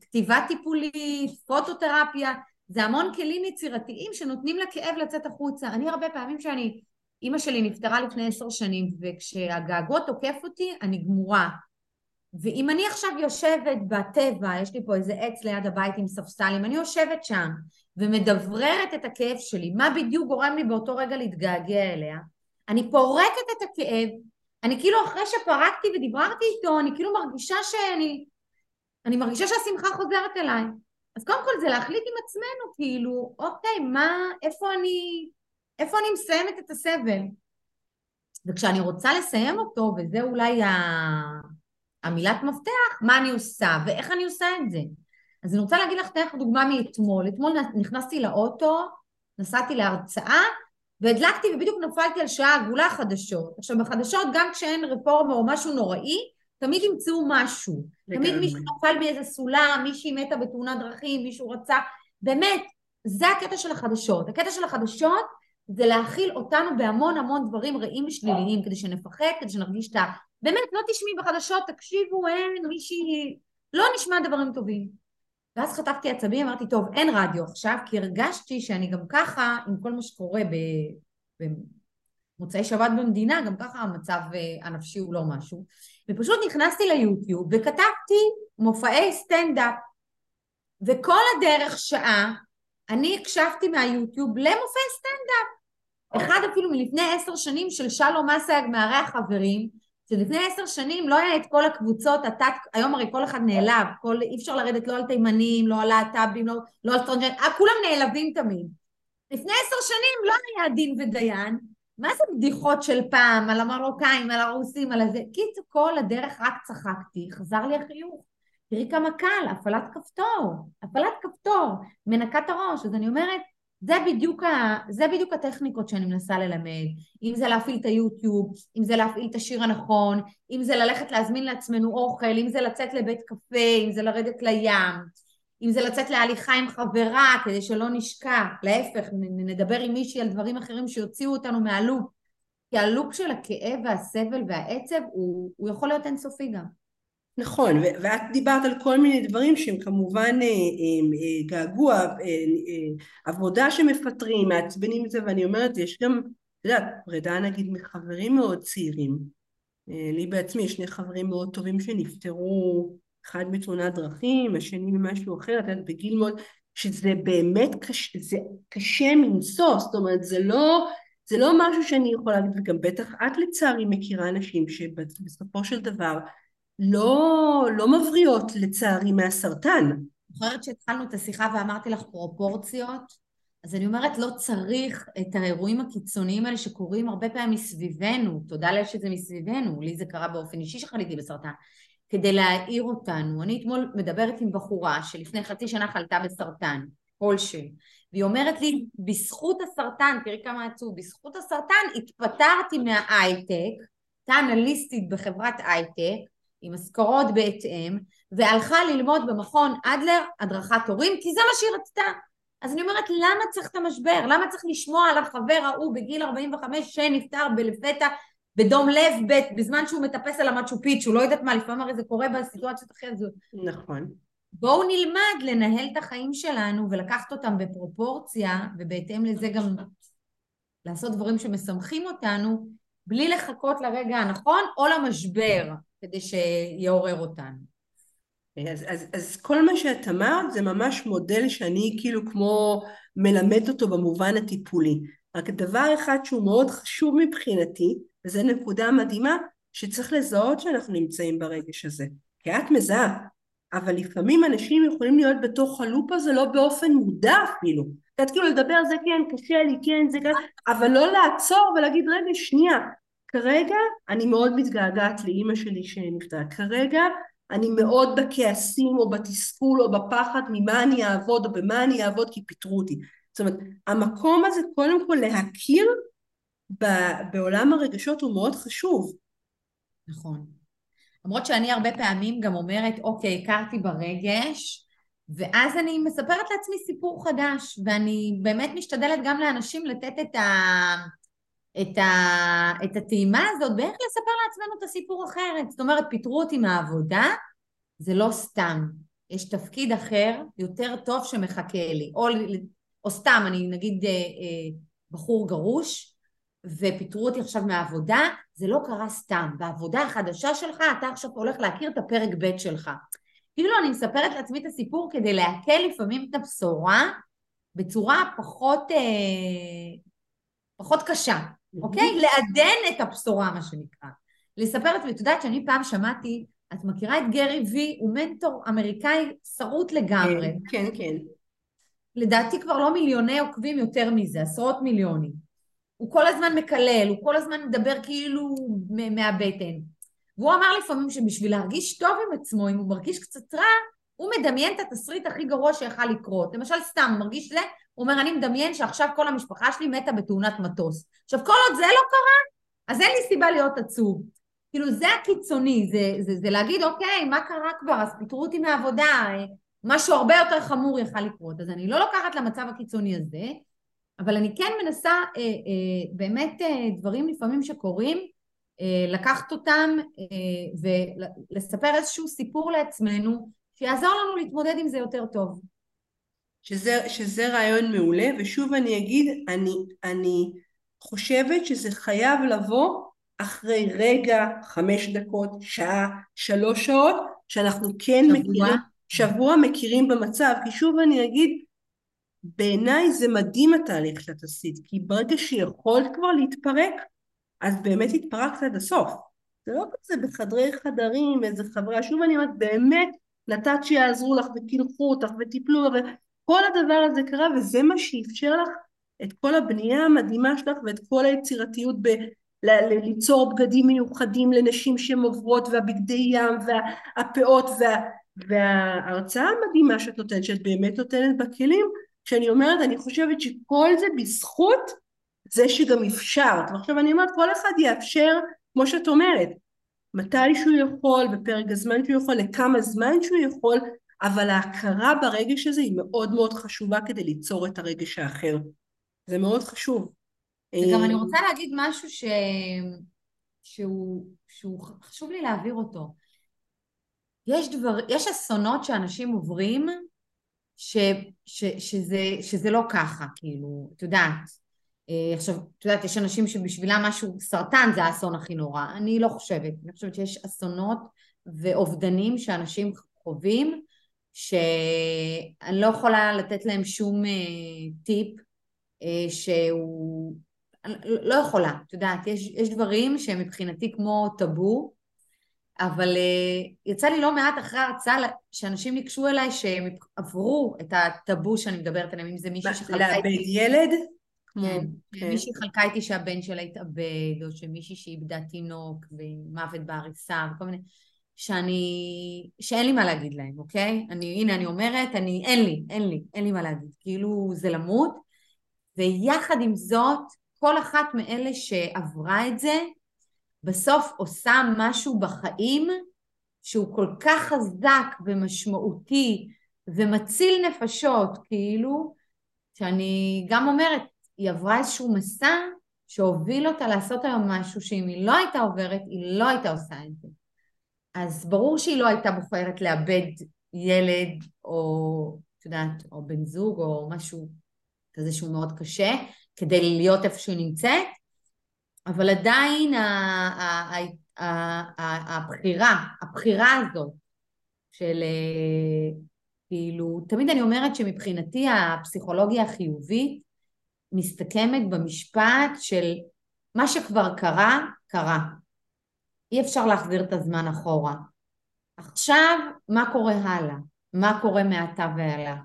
כתיבה טיפולית, פוטותרפיה, זה המון כלים יצירתיים שנותנים לכאב לצאת החוצה. אני הרבה פעמים שאני, אימא שלי נפטרה לפני עשר שנים, וכשהגעגוע תוקף אותי, אני גמורה. ואם אני עכשיו יושבת בטבע, יש לי פה איזה עץ ליד הבית עם ספסלים, אני יושבת שם ומדבררת את הכאב שלי, מה בדיוק גורם לי באותו רגע להתגעגע אליה, אני פורקת את הכאב, אני כאילו אחרי שפרקתי ודיבררתי איתו, אני כאילו מרגישה שאני, אני מרגישה שהשמחה חוזרת אליי. אז קודם כל זה להחליט עם עצמנו, כאילו, אוקיי, מה, איפה אני, איפה אני מסיימת את הסבל? וכשאני רוצה לסיים אותו, וזה אולי ה... המילת מפתח, מה אני עושה ואיך אני עושה את זה. אז אני רוצה להגיד לך, לך דוגמה מאתמול. אתמול נכנסתי לאוטו, נסעתי להרצאה, והדלקתי ובדיוק נפלתי על שעה עגולה חדשות. עכשיו בחדשות, גם כשאין רפורמה או משהו נוראי, תמיד ימצאו משהו. תמיד מישהו נפל באיזה סולם, מישהי מתה בתאונת דרכים, מישהו רצה... באמת, זה הקטע של החדשות. הקטע של החדשות זה להכיל אותנו בהמון המון דברים רעים ושליליים, כדי שנפחד, כדי שנרגיש את ה... באמת, לא תשמעי בחדשות, תקשיבו, אין מישהי... לא נשמע דברים טובים. ואז חטפתי עצבים, אמרתי, טוב, אין רדיו עכשיו, כי הרגשתי שאני גם ככה, עם כל מה שקורה במוצאי שבת במדינה, גם ככה המצב אה, הנפשי הוא לא משהו. ופשוט נכנסתי ליוטיוב וכתבתי מופעי סטנדאפ. וכל הדרך שעה אני הקשבתי מהיוטיוב למופעי סטנדאפ. אחד אפילו מלפני עשר שנים של שלום אסייג מארח חברים, שלפני עשר שנים לא היה את כל הקבוצות, התת, היום הרי כל אחד נעלב, כל, אי אפשר לרדת לא על תימנים, לא על להט"בים, לא, לא על טרנסג'נדר, אה, כולם נעלבים תמיד. לפני עשר שנים לא היה דין ודיין, מה זה בדיחות של פעם, על המרוקאים, על הרוסים, על הזה, קיצור כל הדרך רק צחקתי, חזר לי החיוך. תראי כמה קל, הפעלת כפתור, הפעלת כפתור, מנקת הראש, אז אני אומרת, זה בדיוק, ה, זה בדיוק הטכניקות שאני מנסה ללמד, אם זה להפעיל את היוטיוב, אם זה להפעיל את השיר הנכון, אם זה ללכת להזמין לעצמנו אוכל, אם זה לצאת לבית קפה, אם זה לרדת לים, אם זה לצאת להליכה עם חברה כדי שלא נשקע, להפך, נדבר עם מישהי על דברים אחרים שיוציאו אותנו מהלופ, כי הלופ של הכאב והסבל והעצב הוא, הוא יכול להיות אינסופי גם. נכון, ואת דיברת על כל מיני דברים שהם כמובן אה, אה, אה, געגוע, עבודה שמפטרים, מעצבנים את זה, ואני אומרת, יש גם, את יודעת, פרידה נגיד מחברים מאוד צעירים. לי בעצמי יש שני חברים מאוד טובים שנפטרו, אחד בתאונת דרכים, השני ממשהו אחר, את יודעת, בגיל מאוד, שזה באמת קשה, זה קשה מנשוא, זאת אומרת, זה לא... זה לא משהו שאני יכולה להגיד, וגם בטח את לצערי מכירה אנשים שבסופו של דבר לא, לא מבריאות לצערי מהסרטן. זוכרת שהתחלנו את השיחה ואמרתי לך פרופורציות? אז אני אומרת, לא צריך את האירועים הקיצוניים האלה שקורים הרבה פעמים מסביבנו, תודה לאל שזה מסביבנו, לי זה קרה באופן אישי שחליתי בסרטן, כדי להעיר אותנו. אני אתמול מדברת עם בחורה שלפני חצי שנה חלתה בסרטן, כלשהו, והיא אומרת לי, בזכות הסרטן, תראי כמה עצוב, בזכות הסרטן התפטרתי מההייטק, הייתה אנליסטית בחברת הייטק, עם משכורות בהתאם, והלכה ללמוד במכון אדלר הדרכת הורים, כי זה מה שהיא רצתה. אז אני אומרת, למה צריך את המשבר? למה צריך לשמוע על החבר ההוא בגיל 45 שנפטר לפתע בדום לב ב' בזמן שהוא מטפס על המצ'ו פיצ'ו, לא יודעת מה, לפעמים הרי זה קורה בסיטואציות הכי הזו. נכון. בואו נלמד לנהל את החיים שלנו ולקחת אותם בפרופורציה, ובהתאם לזה גם לעשות דברים שמשמחים אותנו, בלי לחכות לרגע הנכון או למשבר, כדי שיעורר אותנו. אז, אז, אז כל מה שאת אמרת זה ממש מודל שאני כאילו כמו מלמד אותו במובן הטיפולי. רק דבר אחד שהוא מאוד חשוב מבחינתי, וזו נקודה מדהימה, שצריך לזהות שאנחנו נמצאים ברגש הזה. כי את מזהה, אבל לפעמים אנשים יכולים להיות בתוך הלופ הזה לא באופן מודע אפילו. את כאילו לדבר זה כן, קשה לי, כן, זה כזה, אבל לא לעצור ולהגיד רגע שנייה, כרגע אני מאוד מתגעגעת לאימא שלי שנפטרה, כרגע אני מאוד בכעסים או בתסכול או בפחד ממה אני אעבוד או במה אני אעבוד כי פיטרו אותי. זאת אומרת, המקום הזה קודם כל להכיר בעולם הרגשות הוא מאוד חשוב. נכון. למרות שאני הרבה פעמים גם אומרת, אוקיי, הכרתי ברגש, ואז אני מספרת לעצמי סיפור חדש, ואני באמת משתדלת גם לאנשים לתת את, ה... את, ה... את הטעימה הזאת, באיך לספר לעצמנו את הסיפור אחרת. זאת אומרת, פיטרו אותי מהעבודה, זה לא סתם. יש תפקיד אחר, יותר טוב שמחכה לי. או, או סתם, אני נגיד אה, אה, בחור גרוש, ופיטרו אותי עכשיו מהעבודה, זה לא קרה סתם. בעבודה החדשה שלך אתה עכשיו הולך להכיר את הפרק ב' שלך. כאילו אני מספרת לעצמי את הסיפור כדי לעכל לפעמים את הבשורה בצורה פחות, אה, פחות קשה, אוקיי? לעדן את הבשורה, מה שנקרא. לספר לעצמי, את יודעת שאני פעם שמעתי, את מכירה את גרי וי, הוא מנטור אמריקאי שרוט לגמרי. כן, כן. כן. לדעתי כבר לא מיליוני עוקבים יותר מזה, עשרות מיליונים. הוא כל הזמן מקלל, הוא כל הזמן מדבר כאילו מהבטן. והוא אמר לפעמים שבשביל להרגיש טוב עם עצמו, אם הוא מרגיש קצת רע, הוא מדמיין את התסריט הכי גרוע שיכל לקרות. למשל, סתם, הוא מרגיש זה, הוא אומר, אני מדמיין שעכשיו כל המשפחה שלי מתה בתאונת מטוס. עכשיו, כל עוד זה לא קרה, אז אין לי סיבה להיות עצוב. כאילו, זה הקיצוני, זה, זה, זה להגיד, אוקיי, מה קרה כבר? אז פיטרו אותי מהעבודה, משהו הרבה יותר חמור יכל לקרות. אז אני לא לוקחת למצב הקיצוני הזה, אבל אני כן מנסה אה, אה, באמת אה, דברים לפעמים שקורים, אה, לקחת אותם אה, ולספר איזשהו סיפור לעצמנו שיעזור לנו להתמודד עם זה יותר טוב. שזה, שזה רעיון מעולה, ושוב אני אגיד, אני, אני חושבת שזה חייב לבוא אחרי רגע, חמש דקות, שעה, שלוש שעות, שאנחנו כן שבוע. מכירים, שבוע מכירים במצב, כי שוב אני אגיד, בעיניי זה מדהים התהליך שאת עשית, כי ברגע שיכולת כבר להתפרק, אז באמת התפרקת עד הסוף. זה לא כזה בחדרי חדרים, איזה חברה, שוב אני אומרת, באמת נתת שיעזרו לך וקילחו אותך וטיפלו, וכל הדבר הזה קרה, וזה מה שאפשר לך את כל הבנייה המדהימה שלך ואת כל היצירתיות ב... ל- ליצור בגדים מיוחדים לנשים שהן עוברות והבגדי ים והפאות וה, וההרצאה המדהימה שאת נותנת, שאת באמת נותנת בכלים, כשאני אומרת, אני חושבת שכל זה בזכות זה שגם אפשרת. ועכשיו אני אומרת, כל אחד יאפשר, כמו שאת אומרת, מתי שהוא יכול, בפרק הזמן שהוא יכול, לכמה זמן שהוא יכול, אבל ההכרה ברגש הזה היא מאוד מאוד חשובה כדי ליצור את הרגש האחר. זה מאוד חשוב. וגם אני רוצה להגיד משהו ש... שהוא, שהוא חשוב לי להעביר אותו. יש דבר, יש אסונות שאנשים עוברים ש, ש, שזה, שזה לא ככה, כאילו, את יודעת. אה, עכשיו, את יודעת, יש אנשים שבשבילם משהו, סרטן זה האסון הכי נורא. אני לא חושבת. אני חושבת שיש אסונות ואובדנים שאנשים חווים, שאני לא יכולה לתת להם שום אה, טיפ אה, שהוא... לא יכולה, את יודעת, יש, יש דברים שהם מבחינתי כמו טאבו, אבל uh, יצא לי לא מעט אחרי ההרצאה שאנשים ניגשו אליי שהם עברו את הטאבו שאני מדברת עליהם, אם זה מישהי שחלקה איתי... לאבד ילד? כן, כן. מישהי חלקה איתי שהבן שלה התאבד, או שמישהי שאיבדה תינוק ומוות בעריסה וכל מיני... שאני... שאין לי מה להגיד להם, אוקיי? אני, הנה אני אומרת, אני... אין לי, אין לי, אין לי מה להגיד. כאילו זה למות, ויחד עם זאת, כל אחת מאלה שעברה את זה, בסוף עושה משהו בחיים שהוא כל כך חזק ומשמעותי ומציל נפשות, כאילו, שאני גם אומרת, היא עברה איזשהו מסע שהוביל אותה לעשות היום משהו שאם היא לא הייתה עוברת, היא לא הייתה עושה את זה. אז ברור שהיא לא הייתה בוחרת לאבד ילד או, את יודעת, או בן זוג או משהו כזה שהוא מאוד קשה, כדי להיות איפה שהיא נמצאת, אבל עדיין הבחירה, הבחירה הזאת של אה, כאילו, תמיד אני אומרת שמבחינתי הפסיכולוגיה החיובית מסתכמת במשפט של מה שכבר קרה, קרה. אי אפשר להחזיר את הזמן אחורה. עכשיו, מה קורה הלאה? מה קורה מעתה ואילך?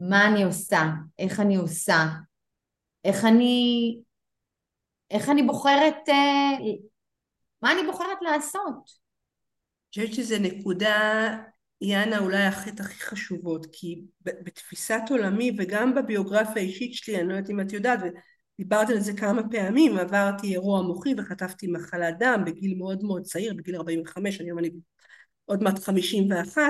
מה אני עושה? איך אני עושה? איך אני... איך אני בוחרת... אה, מה אני בוחרת לעשות? אני חושבת שזו נקודה, יאנה, אולי החטא הכי חשובות, כי בתפיסת עולמי וגם בביוגרפיה האישית שלי, אני לא יודעת אם את יודעת, ודיברתי על זה כמה פעמים, עברתי אירוע מוחי וחטפתי מחלת דם בגיל מאוד מאוד צעיר, בגיל 45, היום אני עוד מעט 51,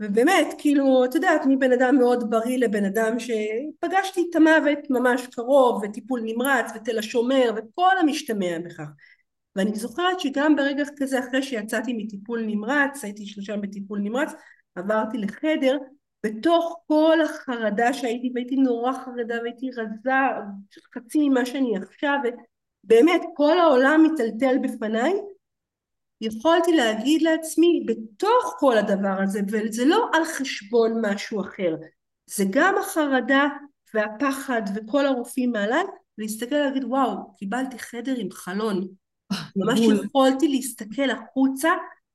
ובאמת, כאילו, את יודעת, מבן אדם מאוד בריא לבן אדם שפגשתי את המוות ממש קרוב, וטיפול נמרץ, ותל השומר, וכל המשתמע בכך. ואני זוכרת שגם ברגע כזה, אחרי שיצאתי מטיפול נמרץ, הייתי שלושה בטיפול נמרץ, עברתי לחדר, בתוך כל החרדה שהייתי, והייתי נורא חרדה, והייתי רזה, חצי ממה שאני עכשיו, ובאמת, כל העולם מטלטל בפניי, יכולתי להגיד לעצמי בתוך כל הדבר הזה, וזה לא על חשבון משהו אחר, זה גם החרדה והפחד וכל הרופאים מעליי, להסתכל ולהגיד וואו, קיבלתי חדר עם חלון. ממש יכולתי להסתכל החוצה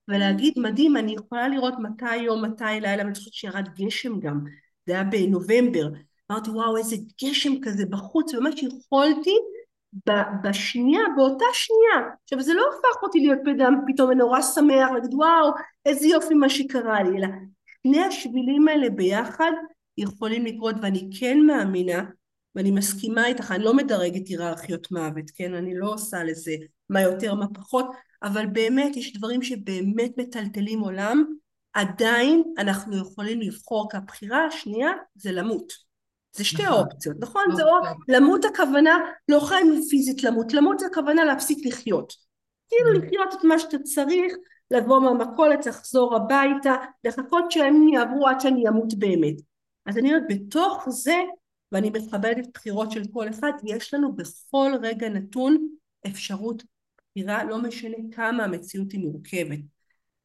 ולהגיד מדהים, אני יכולה לראות מתי יום, מתי לילה, ואני חושבת שירד גשם גם, זה היה בנובמבר. אמרתי וואו איזה גשם כזה בחוץ, וממש יכולתי בשנייה, באותה שנייה, עכשיו זה לא הפך אותי להיות פדם פתאום נורא שמח, להגיד וואו איזה יופי מה שקרה לי, אלא שני השבילים האלה ביחד יכולים לקרות ואני כן מאמינה ואני מסכימה איתך, אני לא מדרגת היררכיות מוות, כן, אני לא עושה לזה מה יותר מה פחות, אבל באמת יש דברים שבאמת מטלטלים עולם, עדיין אנחנו יכולים לבחור כי הבחירה השנייה זה למות זה שתי נכון. אופציות, נכון? זה או למות הכוונה, לא חיים פיזית למות, למות זה הכוונה להפסיק לחיות. כאילו mm. לחיות את מה שאתה צריך, לבוא מהמכולת, לחזור הביתה, לחכות שהם יעברו עד שאני אמות באמת. אז אני אומרת, בתוך זה, ואני מכבדת בחירות של כל אחד, יש לנו בכל רגע נתון אפשרות בחירה, לא משנה כמה המציאות היא מורכבת.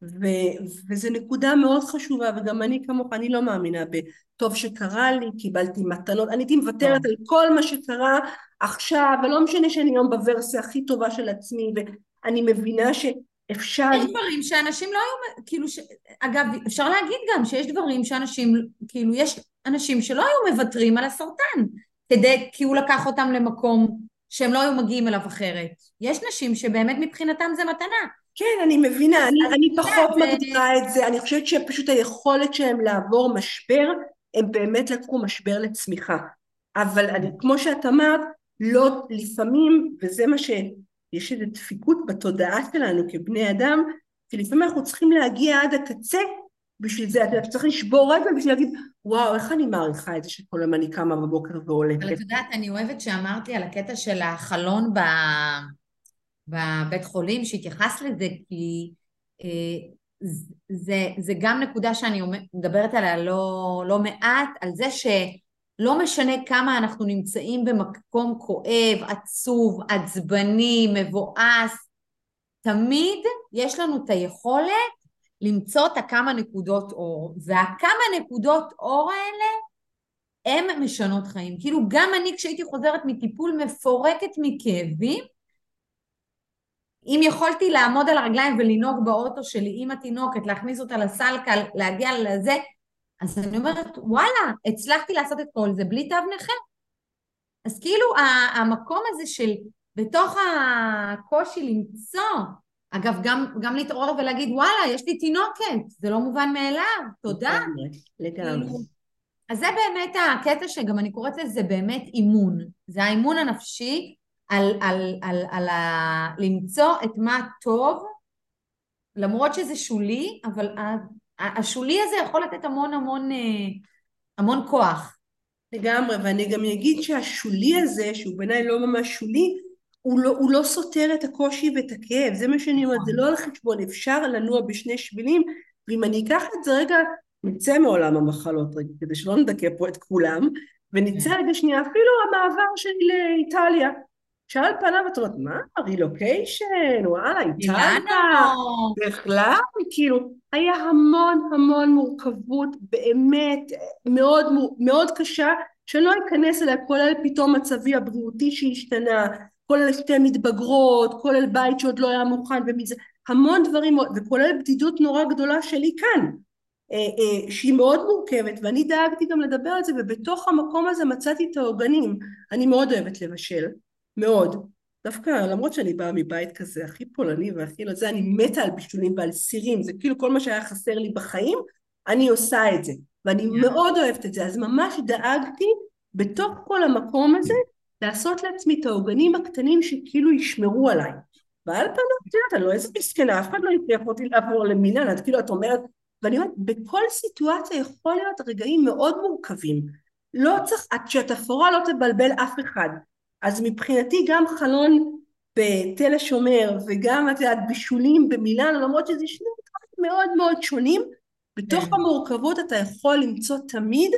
ו- וזו נקודה מאוד חשובה וגם אני כמוך אני לא מאמינה בטוב שקרה לי קיבלתי מתנות אני הייתי מוותרת על כל מה שקרה עכשיו ולא משנה שאני היום בוורסיה הכי טובה של עצמי ואני מבינה שאפשר יש דברים שאנשים לא היו כאילו ש... אגב אפשר להגיד גם שיש דברים שאנשים כאילו יש אנשים שלא היו מוותרים על הסרטן כדי כי הוא לקח אותם למקום שהם לא היו מגיעים אליו אחרת. יש נשים שבאמת מבחינתם זה מתנה כן, אני מבינה, אני, אני פחות מגדירה את זה, אני חושבת שפשוט היכולת שלהם לעבור משבר, הם באמת לקחו משבר לצמיחה. אבל אני, כמו שאת אמרת, לא לפעמים, וזה מה ש... יש איזו דפיקות בתודעה שלנו כבני אדם, כי לפעמים אנחנו צריכים להגיע עד הקצה בשביל זה, אתה צריך לשבור רגל בשביל להגיד, וואו, איך אני מעריכה את זה שכל הזמן אני קמה בבוקר והולכת. אבל את יודעת, אני אוהבת שאמרתי על הקטע של החלון ב... בבית חולים שהתייחס לזה, כי אה, זה, זה גם נקודה שאני מדברת עליה לא, לא מעט, על זה שלא משנה כמה אנחנו נמצאים במקום כואב, עצוב, עצבני, מבואס, תמיד יש לנו את היכולת למצוא את הכמה נקודות אור, והכמה נקודות אור האלה הן משנות חיים. כאילו גם אני כשהייתי חוזרת מטיפול מפורקת מכאבים, אם יכולתי לעמוד על הרגליים ולנהוג באוטו שלי עם התינוקת, להכניס אותה לסלקה, להגיע לזה, אז אני אומרת, וואלה, הצלחתי לעשות את כל זה בלי תו נכה. אז כאילו המקום הזה של בתוך הקושי למצוא, אגב, גם, גם להתעורר ולהגיד, וואלה, יש לי תינוקת, זה לא מובן מאליו, תודה. לגמרי. כאילו, אז זה באמת הקטע שגם אני קוראת לזה באמת אימון. זה האימון הנפשי על, על, על, על ה... למצוא את מה טוב למרות שזה שולי, אבל השולי הזה יכול לתת המון המון, אה, המון כוח. לגמרי, ואני גם אגיד שהשולי הזה, שהוא בעיניי לא ממש שולי, הוא לא, הוא לא סותר את הקושי ואת הכאב, זה מה שאני אומרת, זה לא על חשבון, אפשר לנוע בשני שבילים, ואם אני אקח את זה רגע, נצא מעולם המחלות רגע, כדי שלא נדכא פה את כולם, ונצא רגע שנייה, אפילו המעבר שלי לאיטליה. שעל פניו את אומרת, מה, רילוקיישן, וואלה, איטליה, בכלל, כאילו, היה המון המון מורכבות, באמת מאוד, מאוד קשה, שלא אכנס אליה, כולל פתאום מצבי הבריאותי שהשתנה, כולל שתי מתבגרות, כולל בית שעוד לא היה מוכן, ומזה, המון דברים, וכולל בדידות נורא גדולה שלי כאן, אה, אה, שהיא מאוד מורכבת, ואני דאגתי גם לדבר על זה, ובתוך המקום הזה מצאתי את העוגנים. אני מאוד אוהבת לבשל, מאוד. דווקא למרות שאני באה מבית כזה הכי פולני והכי לא זה, אני מתה על בישולים ועל סירים, זה כאילו כל מה שהיה חסר לי בחיים, אני עושה את זה, ואני yeah. מאוד אוהבת את זה, אז ממש דאגתי בתוך כל המקום הזה לעשות לעצמי את העוגנים הקטנים שכאילו ישמרו עליי. ועל פניו, את יודעת, אני לא איזה מסכנה, אף אחד לא יכריח אותי לעבור למינן, את כאילו, את אומרת, ואני אומרת, בכל סיטואציה יכול להיות רגעים מאוד מורכבים. לא צריך, את התפאורה לא תבלבל אף אחד. אז מבחינתי גם חלון בתל השומר וגם את יודעת בישולים במילאן למרות שזה שני דברים מאוד מאוד שונים בתוך כן. המורכבות אתה יכול למצוא תמיד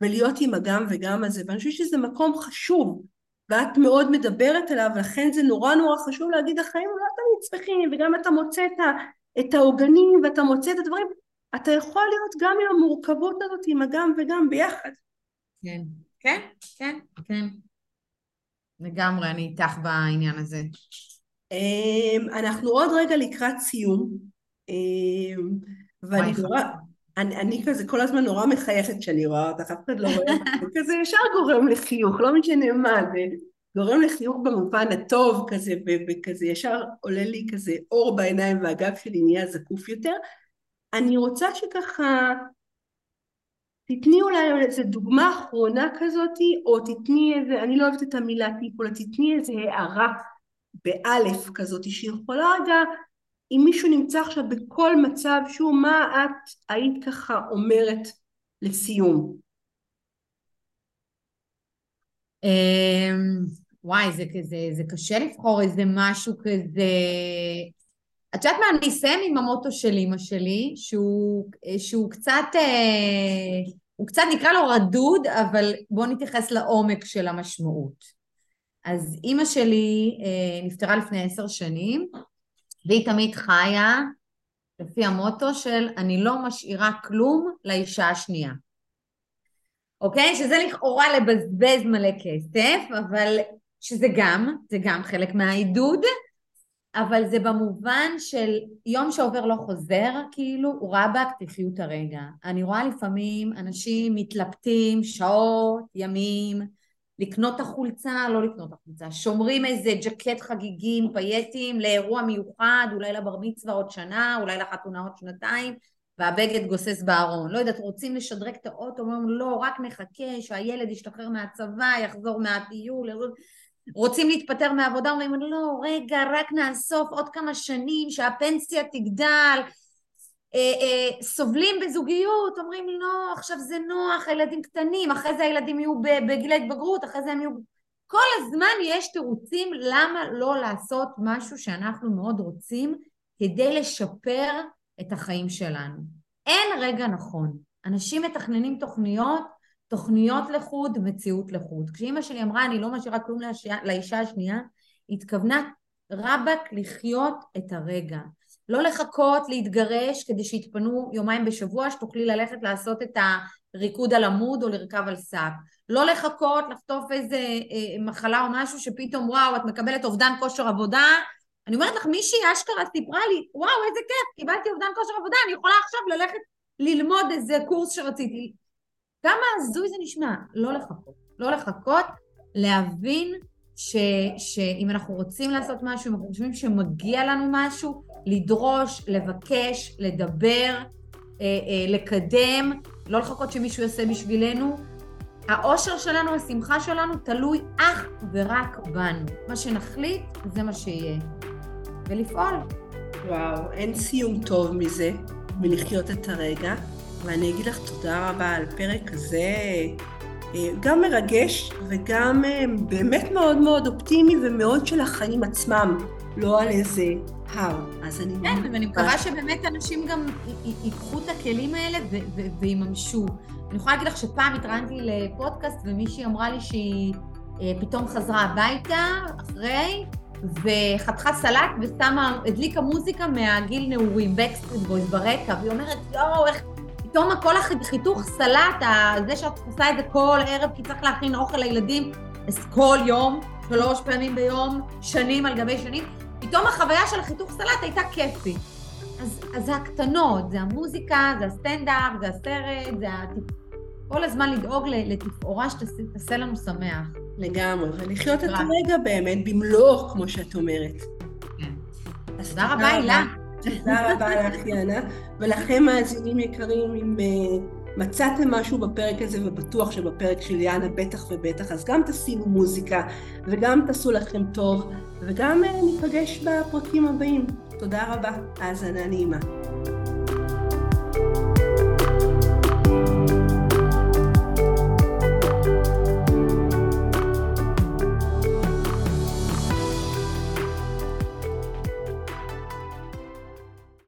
ולהיות עם הגם וגם הזה ואני חושבת שזה מקום חשוב ואת מאוד מדברת עליו לכן זה נורא נורא חשוב להגיד החיים לא תמיד שמחים וגם אתה מוצא את, ה, את העוגנים ואתה מוצא את הדברים. אתה יכול להיות גם עם המורכבות הזאת עם הגם וגם ביחד. כן. כן? כן? כן לגמרי, אני איתך בעניין הזה. אמ, אנחנו עוד רגע לקראת סיום, אמ, ואני נורא, אני, אני כזה כל הזמן נורא מחייכת כשאני רואה אותך, אף אחד לא רואה, וכזה ישר גורם לחיוך, לא משנה מה, זה גורם לחיוך במובן הטוב כזה, וכזה ישר עולה לי כזה אור בעיניים והגב שלי נהיה זקוף יותר. אני רוצה שככה תתני אולי איזה דוגמה אחרונה כזאתי, או תתני איזה, אני לא אוהבת את המילה טיפ, אלא תתני איזה הערה באלף כזאתי, שיכולה רגע, אם מישהו נמצא עכשיו בכל מצב שהוא, מה את היית ככה אומרת לסיום? אמ, וואי, זה כזה, זה קשה לבחור איזה משהו כזה... את יודעת מה, אני אסיים עם המוטו של אימא שלי, שהוא, שהוא קצת, אה, הוא קצת נקרא לו רדוד, אבל בואו נתייחס לעומק של המשמעות. אז אימא שלי אה, נפטרה לפני עשר שנים, והיא תמיד חיה לפי המוטו של אני לא משאירה כלום לאישה השנייה. אוקיי? שזה לכאורה לבזבז מלא כסף, אבל שזה גם, זה גם חלק מהעידוד, אבל זה במובן של יום שעובר לא חוזר, כאילו, רבאק, תחיו את הרגע. אני רואה לפעמים אנשים מתלבטים שעות, ימים, לקנות את החולצה, לא לקנות את החולצה, שומרים איזה ג'קט חגיגים, פייטים, לאירוע מיוחד, אולי לבר מצווה עוד שנה, אולי לחתונה עוד שנתיים, והבגד גוסס בארון. לא יודעת, רוצים לשדרג את האוטו, אומרים לא, רק נחכה שהילד ישתחרר מהצבא, יחזור מהטיול. רוצים להתפטר מהעבודה, אומרים לא, רגע, רק נאסוף עוד כמה שנים, שהפנסיה תגדל, אה, אה, סובלים בזוגיות, אומרים לא, עכשיו זה נוח, הילדים קטנים, אחרי זה הילדים יהיו בגיל ההתבגרות, אחרי זה הם יהיו... כל הזמן יש תירוצים למה לא לעשות משהו שאנחנו מאוד רוצים כדי לשפר את החיים שלנו. אין רגע נכון. אנשים מתכננים תוכניות תוכניות לחוד, מציאות לחוד. כשאימא שלי אמרה אני לא משאירה כלום לאישה, לאישה השנייה, התכוונה רבאק לחיות את הרגע. לא לחכות להתגרש כדי שיתפנו יומיים בשבוע שתוכלי ללכת לעשות את הריקוד על עמוד או לרכב על שק. לא לחכות לחטוף איזה אה, מחלה או משהו שפתאום וואו את מקבלת אובדן כושר עבודה אני אומרת לך מישהי אשכרה סיפרה לי וואו איזה כיף קיבלתי אובדן כושר עבודה אני יכולה עכשיו ללכת ללמוד איזה קורס שרציתי כמה הזוי זה נשמע? לא לחכות. לא לחכות, להבין ש, שאם אנחנו רוצים לעשות משהו, אם אנחנו חושבים שמגיע לנו משהו, לדרוש, לבקש, לדבר, אה, אה, לקדם, לא לחכות שמישהו יעשה בשבילנו. האושר שלנו, השמחה שלנו, תלוי אך ורק בנו. מה שנחליט, זה מה שיהיה. ולפעול. וואו, אין סיום טוב מזה, מלחיות את הרגע, ואני אגיד לך תודה רבה על פרק כזה אה, גם מרגש וגם אה, באמת מאוד מאוד אופטימי ומאוד של החיים עצמם, לא על איזה הר. אז אני... כן, ואני מקווה שבאמת אנשים גם ייקחו את הכלים האלה ויממשו. אני יכולה להגיד לך שפעם התראיינתי לפודקאסט ומישהי אמרה לי שהיא אה, פתאום חזרה הביתה אחרי, וחתכה סלט ושמה, הדליקה מוזיקה מהגיל נעורים, Backstreet Boys ברקע, והיא אומרת, יואו, איך פתאום כל החיתוך סלט, זה שאת עושה את זה כל ערב כי צריך להכין אוכל לילדים, אז כל יום, שלוש פעמים ביום, שנים על גבי שנים, פתאום החוויה של החיתוך סלט הייתה כיפית. אז, אז זה הקטנות, זה המוזיקה, זה הסטנדאפ, זה הסרט, זה הטיפ... כל הזמן לדאוג לתפאורה שתעשה לנו שמח. לגמרי, ולחיות את הרגע באמת במלואו, כמו שאת אומרת. כן. תודה רבה, הילה. תודה רבה לך, יאנה. ולכם, מאזינים יקרים, אם uh, מצאתם משהו בפרק הזה, ובטוח שבפרק של יאנה בטח ובטח, אז גם תשימו מוזיקה, וגם תעשו לכם טוב, וגם uh, ניפגש בפרקים הבאים. תודה רבה. האזנה נעימה.